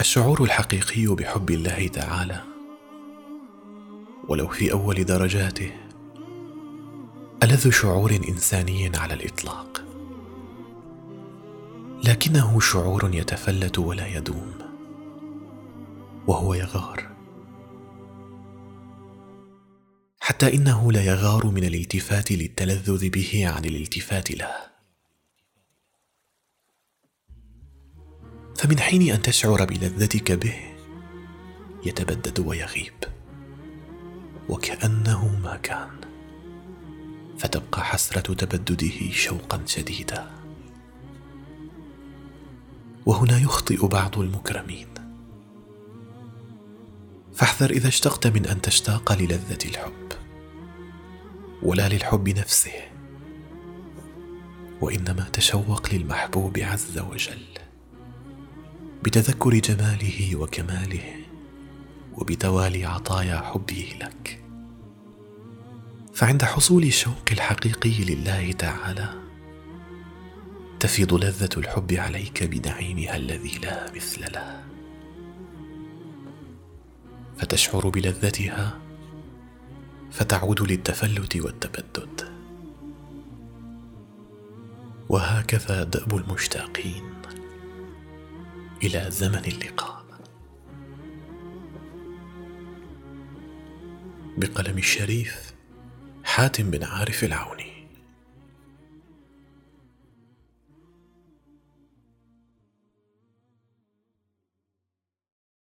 الشعور الحقيقي بحب الله تعالى ولو في أول درجاته ألذ شعور إنساني على الإطلاق. لكنه شعور يتفلت ولا يدوم وهو يغار. حتى إنه لا يغار من الالتفات للتلذذ به عن الالتفات له. فمن حين أن تشعر بلذتك به يتبدد ويغيب. وكأنه ما كان فتبقى حسرة تبدده شوقا شديدا. وهنا يخطئ بعض المكرمين. فاحذر إذا اشتقت من أن تشتاق للذة الحب ولا للحب نفسه. وإنما تشوق للمحبوب عز وجل. بتذكر جماله وكماله وبتوالي عطايا حبه لك. فعند حصول الشوق الحقيقي لله تعالى تفيض لذة الحب عليك بنعيمها الذي لا مثل له. فتشعر بلذتها فتعود للتفلت والتبدد. وهكذا دأب المشتاقين. إلى زمن اللقاء. بقلم الشريف حاتم بن عارف العوني.